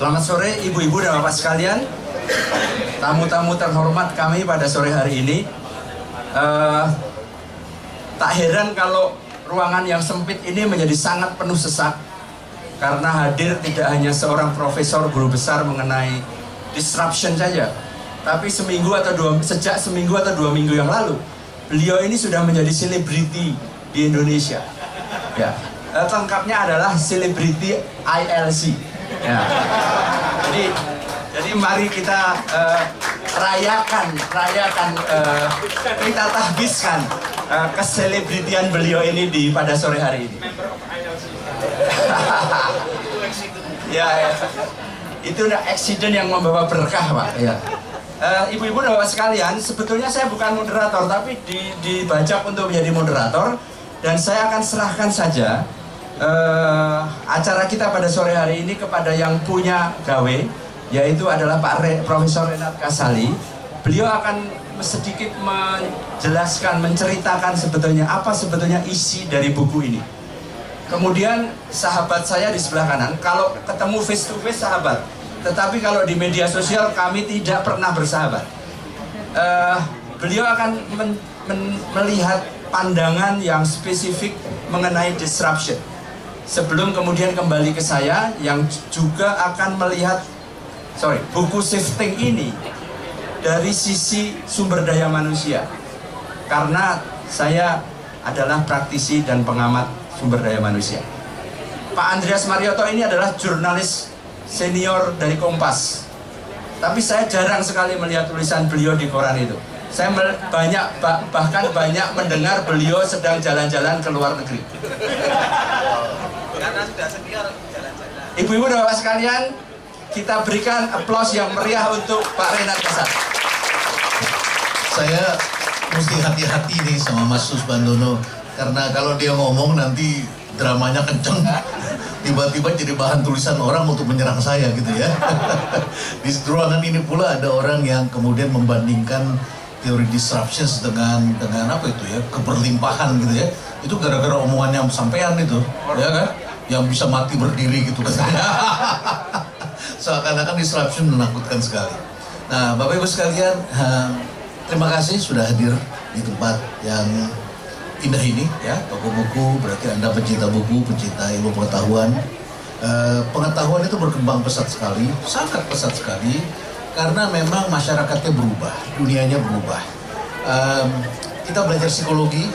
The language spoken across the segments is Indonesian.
Selamat sore ibu-ibu dan bapak sekalian. Tamu-tamu terhormat kami pada sore hari ini. Uh, Tak heran kalau ruangan yang sempit ini menjadi sangat penuh sesak Karena hadir tidak hanya seorang profesor guru besar mengenai disruption saja Tapi seminggu atau dua, sejak seminggu atau dua minggu yang lalu Beliau ini sudah menjadi selebriti di Indonesia. Ya, uh, lengkapnya adalah selebriti ILC ya. jadi jadi mari kita uh, rayakan rayakan uh, kita tahbiskan uh, keselebritian beliau ini di pada sore hari ini. Ya, ya. Itu accident yang membawa berkah pak. Ya. Ibu-ibu dan bapak sekalian, sebetulnya saya bukan moderator, tapi di, dibajak untuk menjadi moderator, dan saya akan serahkan saja uh, acara kita pada sore hari ini kepada yang punya gawe yaitu adalah Pak Re, Profesor Renat Kasali. Beliau akan sedikit menjelaskan, menceritakan sebetulnya apa sebetulnya isi dari buku ini. Kemudian sahabat saya di sebelah kanan, kalau ketemu face to face sahabat, tetapi kalau di media sosial kami tidak pernah bersahabat. Uh, beliau akan men, men, melihat pandangan yang spesifik mengenai disruption sebelum kemudian kembali ke saya yang juga akan melihat sorry buku shifting ini dari sisi sumber daya manusia. Karena saya adalah praktisi dan pengamat sumber daya manusia. Pak Andreas Marioto ini adalah jurnalis senior dari Kompas. Tapi saya jarang sekali melihat tulisan beliau di koran itu. Saya banyak bahkan banyak mendengar beliau sedang jalan-jalan ke luar negeri karena sudah senior jalan-jalan. Ibu-ibu dan bapak sekalian, kita berikan aplaus yang meriah untuk Pak Renat Kasar. Saya mesti hati-hati nih sama Mas Susbandono karena kalau dia ngomong nanti dramanya kenceng. Tiba-tiba jadi bahan tulisan orang untuk menyerang saya gitu ya. Di ruangan ini pula ada orang yang kemudian membandingkan teori disruption dengan dengan apa itu ya keberlimpahan gitu ya. Itu gara-gara omongannya sampean itu ya kan yang bisa mati berdiri gitu kan. Seakan-akan disruption menakutkan sekali. Nah, Bapak Ibu sekalian, terima kasih sudah hadir di tempat yang indah ini ya. Toko buku berarti Anda pencinta buku, pencinta ilmu pengetahuan. Uh, pengetahuan itu berkembang pesat sekali, sangat pesat sekali karena memang masyarakatnya berubah, dunianya berubah. Kita belajar psikologi,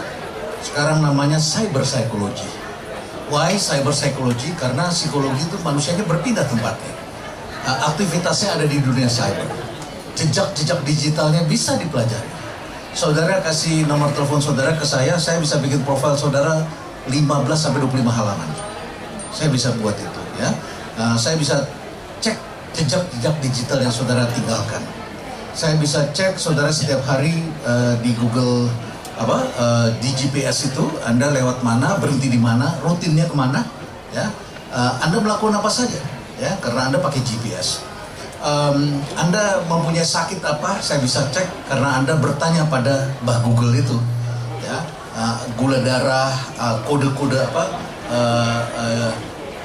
sekarang namanya cyber psychology Why cyber psychology? Karena psikologi itu manusianya berpindah tempatnya. Uh, aktivitasnya ada di dunia cyber. Jejak-jejak digitalnya bisa dipelajari. Saudara kasih nomor telepon saudara ke saya, saya bisa bikin profil saudara 15 sampai 25 halaman. Saya bisa buat itu ya. Uh, saya bisa cek jejak-jejak digital yang saudara tinggalkan. Saya bisa cek saudara setiap hari uh, di Google apa uh, di GPS itu Anda lewat mana, berhenti di mana, rutinnya ke mana, ya. Uh, anda melakukan apa saja, ya, karena Anda pakai GPS. Um, anda mempunyai sakit apa, saya bisa cek karena Anda bertanya pada Mbah Google itu, ya. Uh, gula darah, kode-kode uh, apa, uh, uh,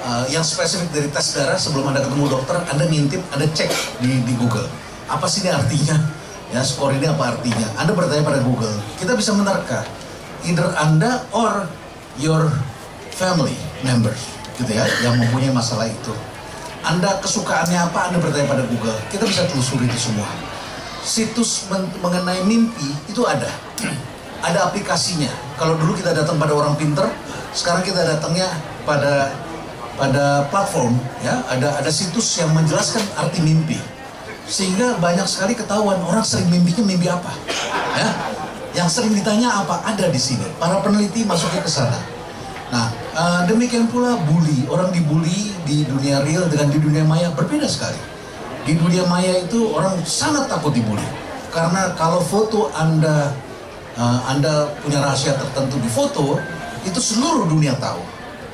uh, yang spesifik dari tes darah sebelum Anda ketemu dokter, Anda ngintip, Anda cek di, di Google. Apa sih ini artinya? Ya, skor ini apa artinya? Anda bertanya pada Google. Kita bisa menerka. Either Anda or your family members, gitu ya, yang mempunyai masalah itu. Anda kesukaannya apa? Anda bertanya pada Google. Kita bisa telusuri itu semua. Situs men mengenai mimpi itu ada. ada aplikasinya. Kalau dulu kita datang pada orang pinter, sekarang kita datangnya pada pada platform ya ada ada situs yang menjelaskan arti mimpi sehingga banyak sekali ketahuan orang sering mimpinya mimpi apa? Ya? Yang sering ditanya apa? Ada di sini. Para peneliti masuknya ke sana. Nah uh, demikian pula bully. Orang dibully di dunia real dengan di dunia maya berbeda sekali. Di dunia maya itu orang sangat takut dibully. Karena kalau foto anda uh, anda punya rahasia tertentu di foto itu seluruh dunia tahu.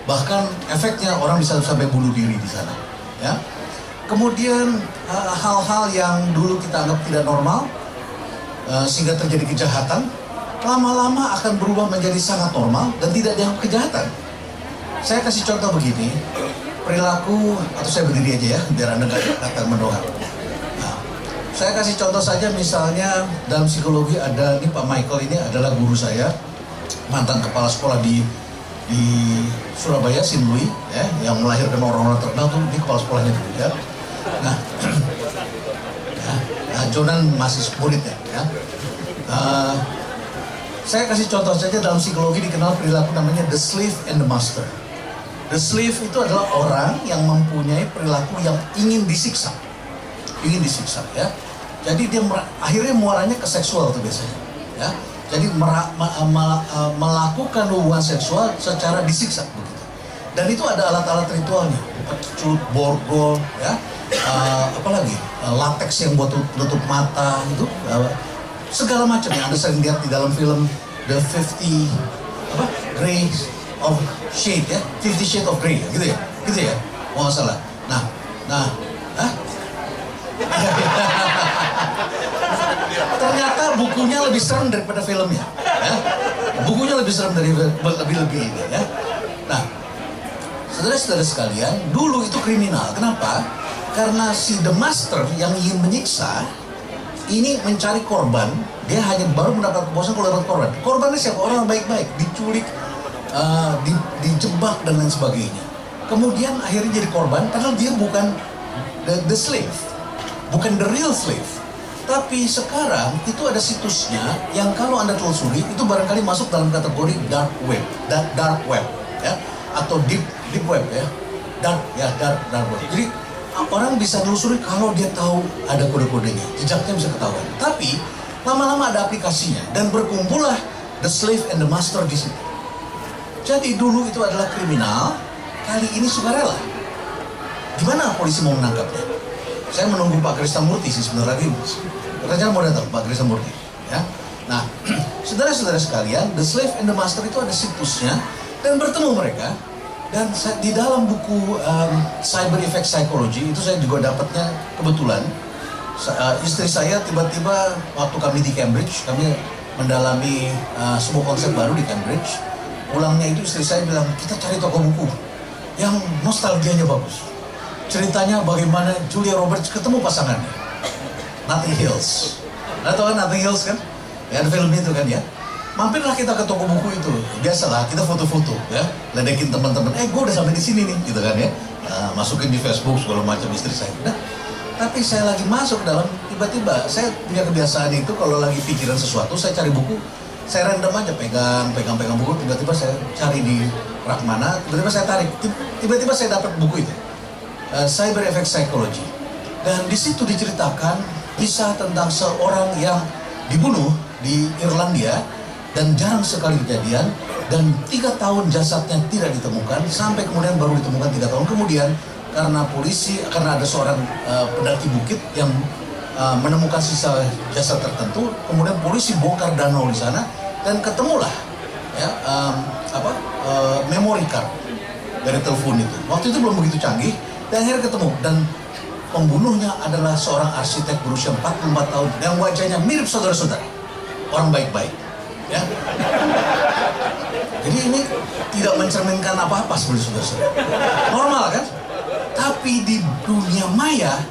Bahkan efeknya orang bisa sampai bunuh diri di sana. Ya Kemudian eh, hal-hal yang dulu kita anggap tidak normal uh, sehingga terjadi kejahatan lama-lama akan berubah menjadi sangat normal dan tidak dianggap kejahatan. Saya kasih contoh begini, perilaku atau saya berdiri aja ya biar anda nggak kata mendongak. Nah, saya kasih contoh saja misalnya dalam psikologi ada ini Pak Michael ini adalah guru saya mantan kepala sekolah di di Surabaya Sinlui ya yang melahirkan orang-orang terkenal tuh di kepala sekolahnya dulu ya. Nah, ya, Jonan masih muridnya ya. Uh, saya kasih contoh saja dalam psikologi dikenal perilaku namanya the slave and the master. The slave itu adalah orang yang mempunyai perilaku yang ingin disiksa. Ingin disiksa ya. Jadi dia akhirnya muaranya ke seksual tuh biasanya. Ya. Jadi ma, melakukan hubungan seksual secara disiksa begitu. Dan itu ada alat-alat ritualnya. Pecut, borgol, ya. Uh, apa lagi? Uh, latex yang buat tutup mata itu uh, segala macam yang Anda sering lihat di dalam film The 50 apa? Grace of Shade ya, Fifty Shade of Grey, gitu ya, gitu ya, mau salah. Nah, nah, ah, ternyata bukunya lebih serem daripada filmnya, ya. Bukunya lebih serem dari lebih lebih ini, ya. Nah, saudara-saudara sekalian, dulu itu kriminal. Kenapa? Karena si the master yang ingin menyiksa ini mencari korban, dia hanya baru mendapat kepuasan kalau dapat korban. Korbannya siapa? Orang baik-baik, diculik, uh, di, dijebak dan lain sebagainya. Kemudian akhirnya jadi korban, padahal dia bukan the, the slave, bukan the real slave. Tapi sekarang itu ada situsnya yang kalau anda telusuri itu barangkali masuk dalam kategori dark web, dark, dark web, ya, atau deep deep web ya, dark ya dark dark web. Jadi orang bisa telusuri kalau dia tahu ada kode-kodenya, jejaknya bisa ketahuan. Tapi lama-lama ada aplikasinya dan berkumpullah the slave and the master di situ. Jadi dulu itu adalah kriminal, kali ini sukarela. Gimana polisi mau menangkapnya? Saya menunggu Pak Kristamurti sih sebentar lagi. Rencana mau datang Pak Kristamurti. Ya. Nah, saudara-saudara sekalian, The Slave and the Master itu ada situsnya dan bertemu mereka. Dan di dalam buku um, Cyber Effect Psychology itu saya juga dapatnya kebetulan. Uh, istri saya tiba-tiba waktu kami di Cambridge, kami mendalami uh, sebuah konsep baru di Cambridge. Pulangnya itu istri saya bilang kita cari toko buku yang nostalgianya bagus. Ceritanya bagaimana Julia Roberts ketemu pasangannya. Nothing Hills. Anda tahu kan Nothing Hills kan? Ya film itu kan ya mampirlah kita ke toko buku itu. Biasalah kita foto-foto ya. Ledekin teman-teman eh gue udah sampai di sini nih gitu kan ya. Nah, masukin di Facebook segala macam istri saya. Nah, tapi saya lagi masuk dalam tiba-tiba saya punya kebiasaan itu kalau lagi pikiran sesuatu saya cari buku saya random aja pegang, pegang, pegang buku, tiba-tiba saya cari di rak mana, tiba-tiba saya tarik, tiba-tiba saya dapat buku itu, uh, Cyber Effect Psychology. Dan di situ diceritakan kisah tentang seorang yang dibunuh di Irlandia dan jarang sekali kejadian. Dan tiga tahun jasadnya tidak ditemukan. Sampai kemudian baru ditemukan tiga tahun kemudian. Karena polisi karena ada seorang uh, pendaki bukit yang uh, menemukan sisa jasad tertentu, kemudian polisi bongkar danau di sana. Dan ketemulah ya um, apa uh, memory card dari telepon itu. Waktu itu belum begitu canggih. Dan akhirnya ketemu. Dan pembunuhnya adalah seorang arsitek berusia 44 tahun. Yang wajahnya mirip saudara-saudara. Orang baik-baik. Ya. Jadi ini tidak mencerminkan apa-apa sebenarnya saudara-saudara. Normal kan? Tapi di dunia maya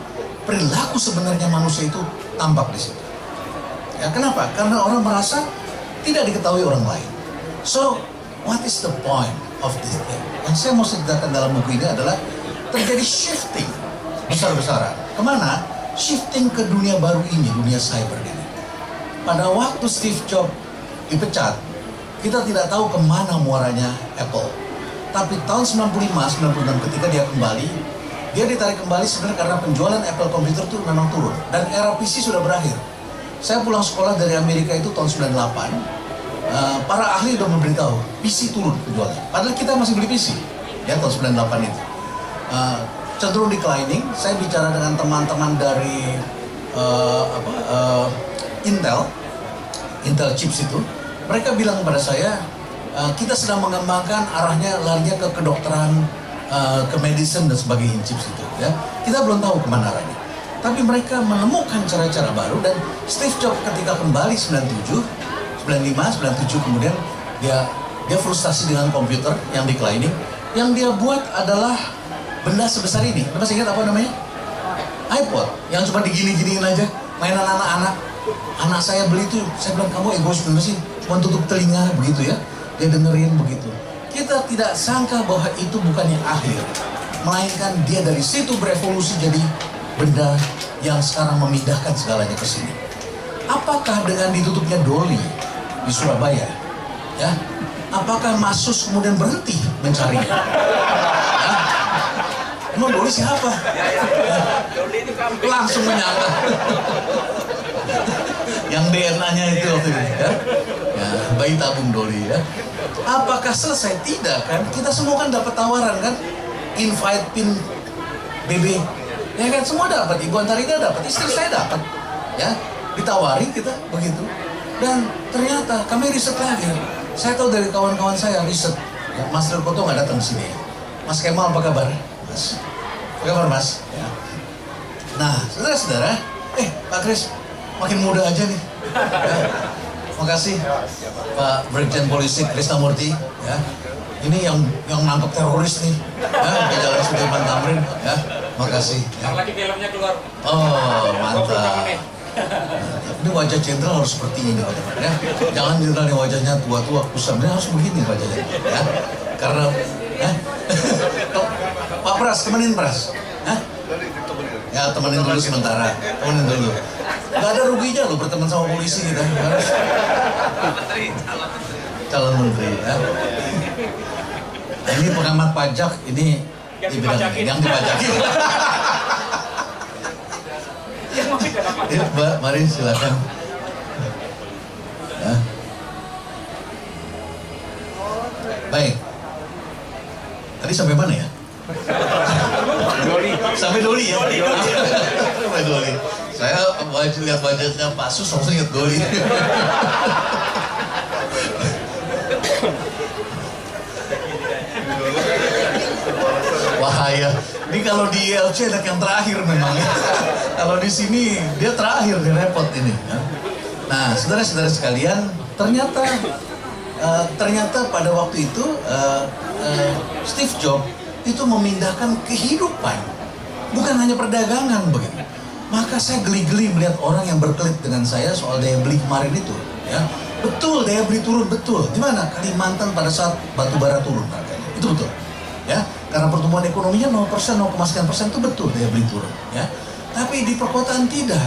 perilaku sebenarnya manusia itu tampak di situ. Ya kenapa? Karena orang merasa tidak diketahui orang lain. So, what is the point of this thing? Yang saya mau ceritakan dalam buku ini adalah terjadi shifting besar-besaran. Ke mana? Shifting ke dunia baru ini, dunia cyber ini. Pada waktu Steve Jobs dipecat, kita tidak tahu ke mana muaranya Apple. Tapi tahun 95, 96 ketika dia kembali, dia ditarik kembali sebenarnya karena penjualan Apple komputer itu memang turun dan era PC sudah berakhir. Saya pulang sekolah dari Amerika itu tahun 98. Uh, eh, para ahli sudah memberitahu PC turun penjualan. Padahal kita masih beli PC ya tahun 98 itu. Uh, cenderung declining. Saya bicara dengan teman-teman dari uh, apa, uh, Intel, Intel chips itu. Mereka bilang kepada saya, uh, kita sedang mengembangkan arahnya larinya ke kedokteran uh, ke medicine dan sebagainya chips itu ya kita belum tahu ke mana arahnya tapi mereka menemukan cara-cara baru dan Steve Jobs ketika kembali 97 95 97 kemudian dia dia frustasi dengan komputer yang declining yang dia buat adalah benda sebesar ini. Masih ingat apa namanya? iPod yang cuma digini-giniin aja, mainan anak-anak. Anak saya beli itu, saya bilang kamu egois bener sih, cuma tutup telinga begitu ya. Dia dengerin begitu. Kita tidak sangka bahwa itu bukan yang akhir, melainkan dia dari situ berevolusi jadi benda yang sekarang memindahkan segalanya ke sini. Apakah dengan ditutupnya Doli di Surabaya, ya, apakah Masus kemudian berhenti mencarinya? Ya? Emang Doli siapa? Langsung menyangka. Yang DNA-nya itu waktu itu, ya. Bayi tabung Doli ya. Apakah selesai? Tidak kan? Kita semua kan dapat tawaran kan? Invite pin BB. Ya kan semua dapat. Ibu Antarida dapat, istri saya dapat. Ya, ditawari kita begitu. Dan ternyata kami riset lagi. Saya tahu dari kawan-kawan saya riset. Ya, Mas Rekoto nggak datang sini. Mas Kemal apa kabar? Mas. Apa kabar Mas? Ya. Nah, saudara-saudara, eh Pak Kris, makin muda aja nih. Ya. Makasih Pak Brigjen Polisi Krisnamurti ya. Ini yang yang nangkep teroris nih. Ya, di Jalan Sudirman Tamrin ya. Makasih. Ya. lagi filmnya keluar. Oh, mantap. Ini wajah jenderal harus seperti ini Pak ya. Jangan jenderal yang wajahnya tua-tua kusam. Ini harus begini wajahnya ya. Karena ya. Pak Pras, temenin Pras. Hah? Ya temenin dulu sementara, temenin dulu. Gak ada ruginya loh berteman sama polisi kita. Calon menteri ya. Ini pengamat pajak, ini Yang dipajakin. yang dipajakin. Ya, Mbak, mari silakan. Ya. Baik. Tadi sampai mana ya? Sampai Doli ya? Sampai Doli. Saya wajib lihat wajahnya Pak Sus langsung ingat Doli. Wahaya. Ini kalau di ILC anak yang terakhir memang. kalau di sini dia terakhir di repot ini. ya. Nah, saudara-saudara sekalian, ternyata eh, ternyata pada waktu itu eh, eh, Steve Jobs itu memindahkan kehidupan, bukan hanya perdagangan begitu. Maka saya geli-geli melihat orang yang berkelit dengan saya soal daya beli kemarin itu. Ya, betul daya beli turun betul. Di mana Kalimantan pada saat batu bara turun harganya. Itu betul. Ya, karena pertumbuhan ekonominya 0%, 0,9% itu betul daya beli turun. Ya, tapi di perkotaan tidak.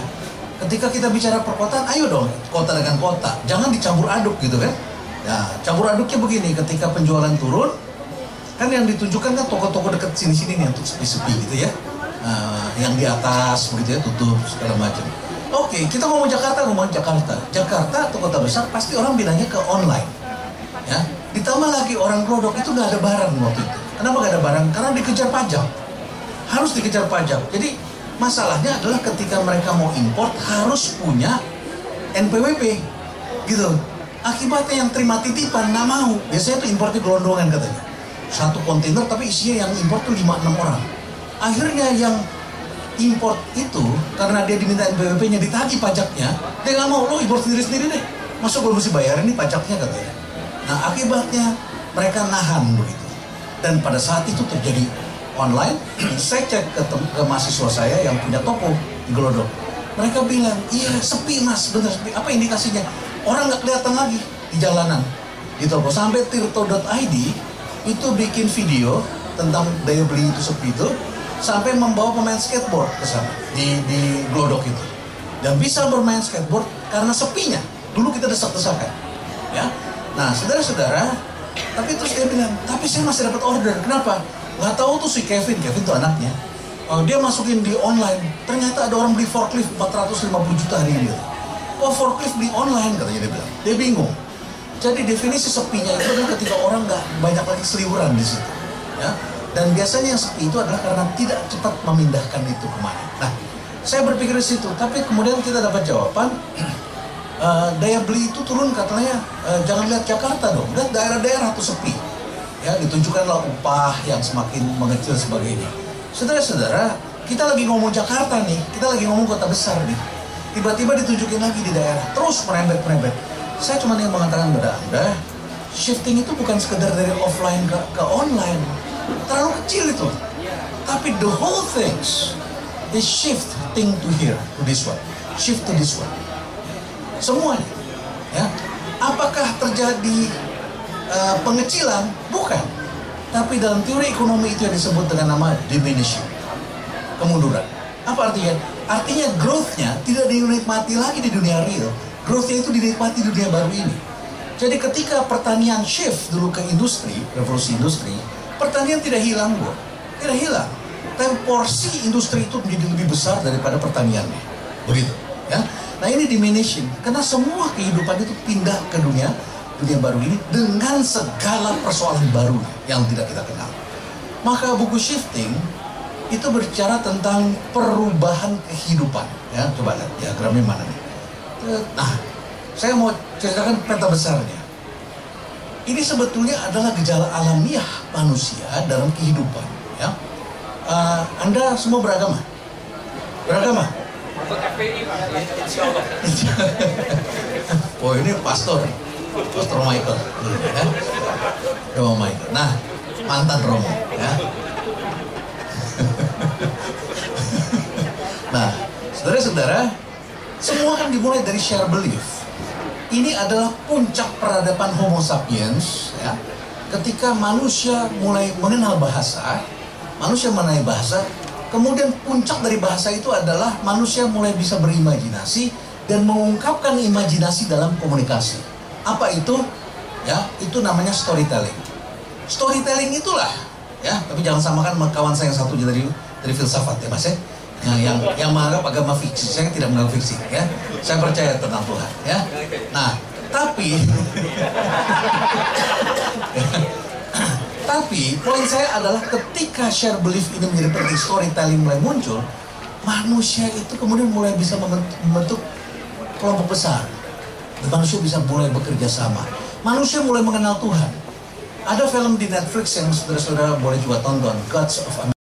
Ketika kita bicara perkotaan, ayo dong kota dengan kota, jangan dicampur aduk gitu kan. Ya, campur aduknya begini, ketika penjualan turun, kan yang ditunjukkan kan toko-toko dekat sini-sini nih untuk sepi-sepi gitu ya. Nah, yang di atas begitu ya tutup segala macam. Oke, kita ngomong Jakarta, ngomong Jakarta. Jakarta atau kota besar pasti orang bilangnya ke online. Ya, ditambah lagi orang Glodok itu nggak ada barang waktu itu. Kenapa nggak ada barang? Karena dikejar pajak. Harus dikejar pajak. Jadi masalahnya adalah ketika mereka mau import harus punya NPWP, gitu. Akibatnya yang terima titipan nggak mau. Biasanya tuh importnya gelondongan katanya. Satu kontainer tapi isinya yang import tuh 5-6 orang. Akhirnya yang import itu karena dia diminta NPWP-nya ditagih pajaknya, dia nggak mau lo import sendiri-sendiri deh. Masuk gue mesti bayarin nih pajaknya katanya. Nah akibatnya mereka nahan begitu. Dan pada saat itu terjadi online, saya cek ke, ke mahasiswa saya yang punya toko di Glodok. Mereka bilang, iya sepi mas, bener sepi. Apa indikasinya? Orang nggak kelihatan lagi di jalanan di toko. Sampai tirto.id itu bikin video tentang daya beli itu sepi itu sampai membawa pemain skateboard ke sana di di Glodok itu. Dan bisa bermain skateboard karena sepinya. Dulu kita desak-desakan ya. Nah saudara-saudara tapi terus dia bilang tapi saya masih dapat order. Kenapa? Nggak tahu tuh si Kevin. Kevin tuh anaknya. Oh, dia masukin di online. Ternyata ada orang beli forklift 450 juta hari ini. Oh forklift beli online katanya dia bilang. Dia bingung. Jadi definisi sepinya itu adalah ketika orang nggak banyak lagi seliburan di situ. Ya. Dan biasanya yang sepi itu adalah karena tidak cepat memindahkan itu ke mana. Nah, saya berpikir di situ. Tapi kemudian kita dapat jawaban, eh, daya beli itu turun katanya, eh, jangan lihat Jakarta dong, lihat daerah-daerah itu sepi. Ya, ditunjukkanlah upah yang semakin mengecil sebagainya. Saudara-saudara, kita lagi ngomong Jakarta nih, kita lagi ngomong kota besar nih. Tiba-tiba ditunjukin lagi di daerah, terus merembet-merembet. Saya cuma ingin mengatakan kepada Anda, shifting itu bukan sekedar dari offline ke, ke online. Terlalu kecil itu. Tapi the whole things is shifting to here, to this one, shift to this one. Semuanya, ya. Apakah terjadi uh, pengecilan? Bukan. Tapi dalam teori ekonomi itu yang disebut dengan nama diminishing, kemunduran. Apa artinya? Artinya growth-nya tidak dinikmati lagi di dunia real. Growth-nya itu dinikmati di dunia baru ini. Jadi ketika pertanian shift dulu ke industri, revolusi industri, pertanian tidak hilang, Bu. Tidak hilang. Tapi porsi industri itu menjadi lebih besar daripada pertaniannya. Begitu, ya. Nah, ini diminishing karena semua kehidupan itu pindah ke dunia dunia baru ini dengan segala persoalan baru yang tidak kita kenal. Maka buku shifting itu berbicara tentang perubahan kehidupan. Ya, coba lihat diagramnya mana nih. Nah, saya mau ceritakan peta besarnya. Ini sebetulnya adalah gejala alamiah manusia dalam kehidupan. Ya, uh, Anda semua beragama, beragama. Oh ini pastor, pastor Michael, ya. Romo Michael. Nah, mantan Romo, ya. nah, saudara-saudara, semua kan dimulai dari share belief. Ini adalah puncak peradaban Homo sapiens, ya. Ketika manusia mulai mengenal bahasa, manusia mengenai bahasa, kemudian puncak dari bahasa itu adalah manusia mulai bisa berimajinasi dan mengungkapkan imajinasi dalam komunikasi. Apa itu? Ya, itu namanya storytelling. Storytelling itulah, ya. Tapi jangan samakan sama kawan saya yang satunya dari dari filsafat ya, Mas ya. Nah, yang yang menganggap agama fiksi, saya tidak menganggap fiksi, ya. Saya percaya tentang Tuhan, ya. Nah, tapi tapi poin saya adalah ketika share belief ini menjadi penting storytelling mulai muncul, manusia itu kemudian mulai bisa membentuk, kelompok besar. Manusia bisa mulai bekerja sama. Manusia mulai mengenal Tuhan. Ada film di Netflix yang saudara-saudara boleh juga tonton, Gods of America.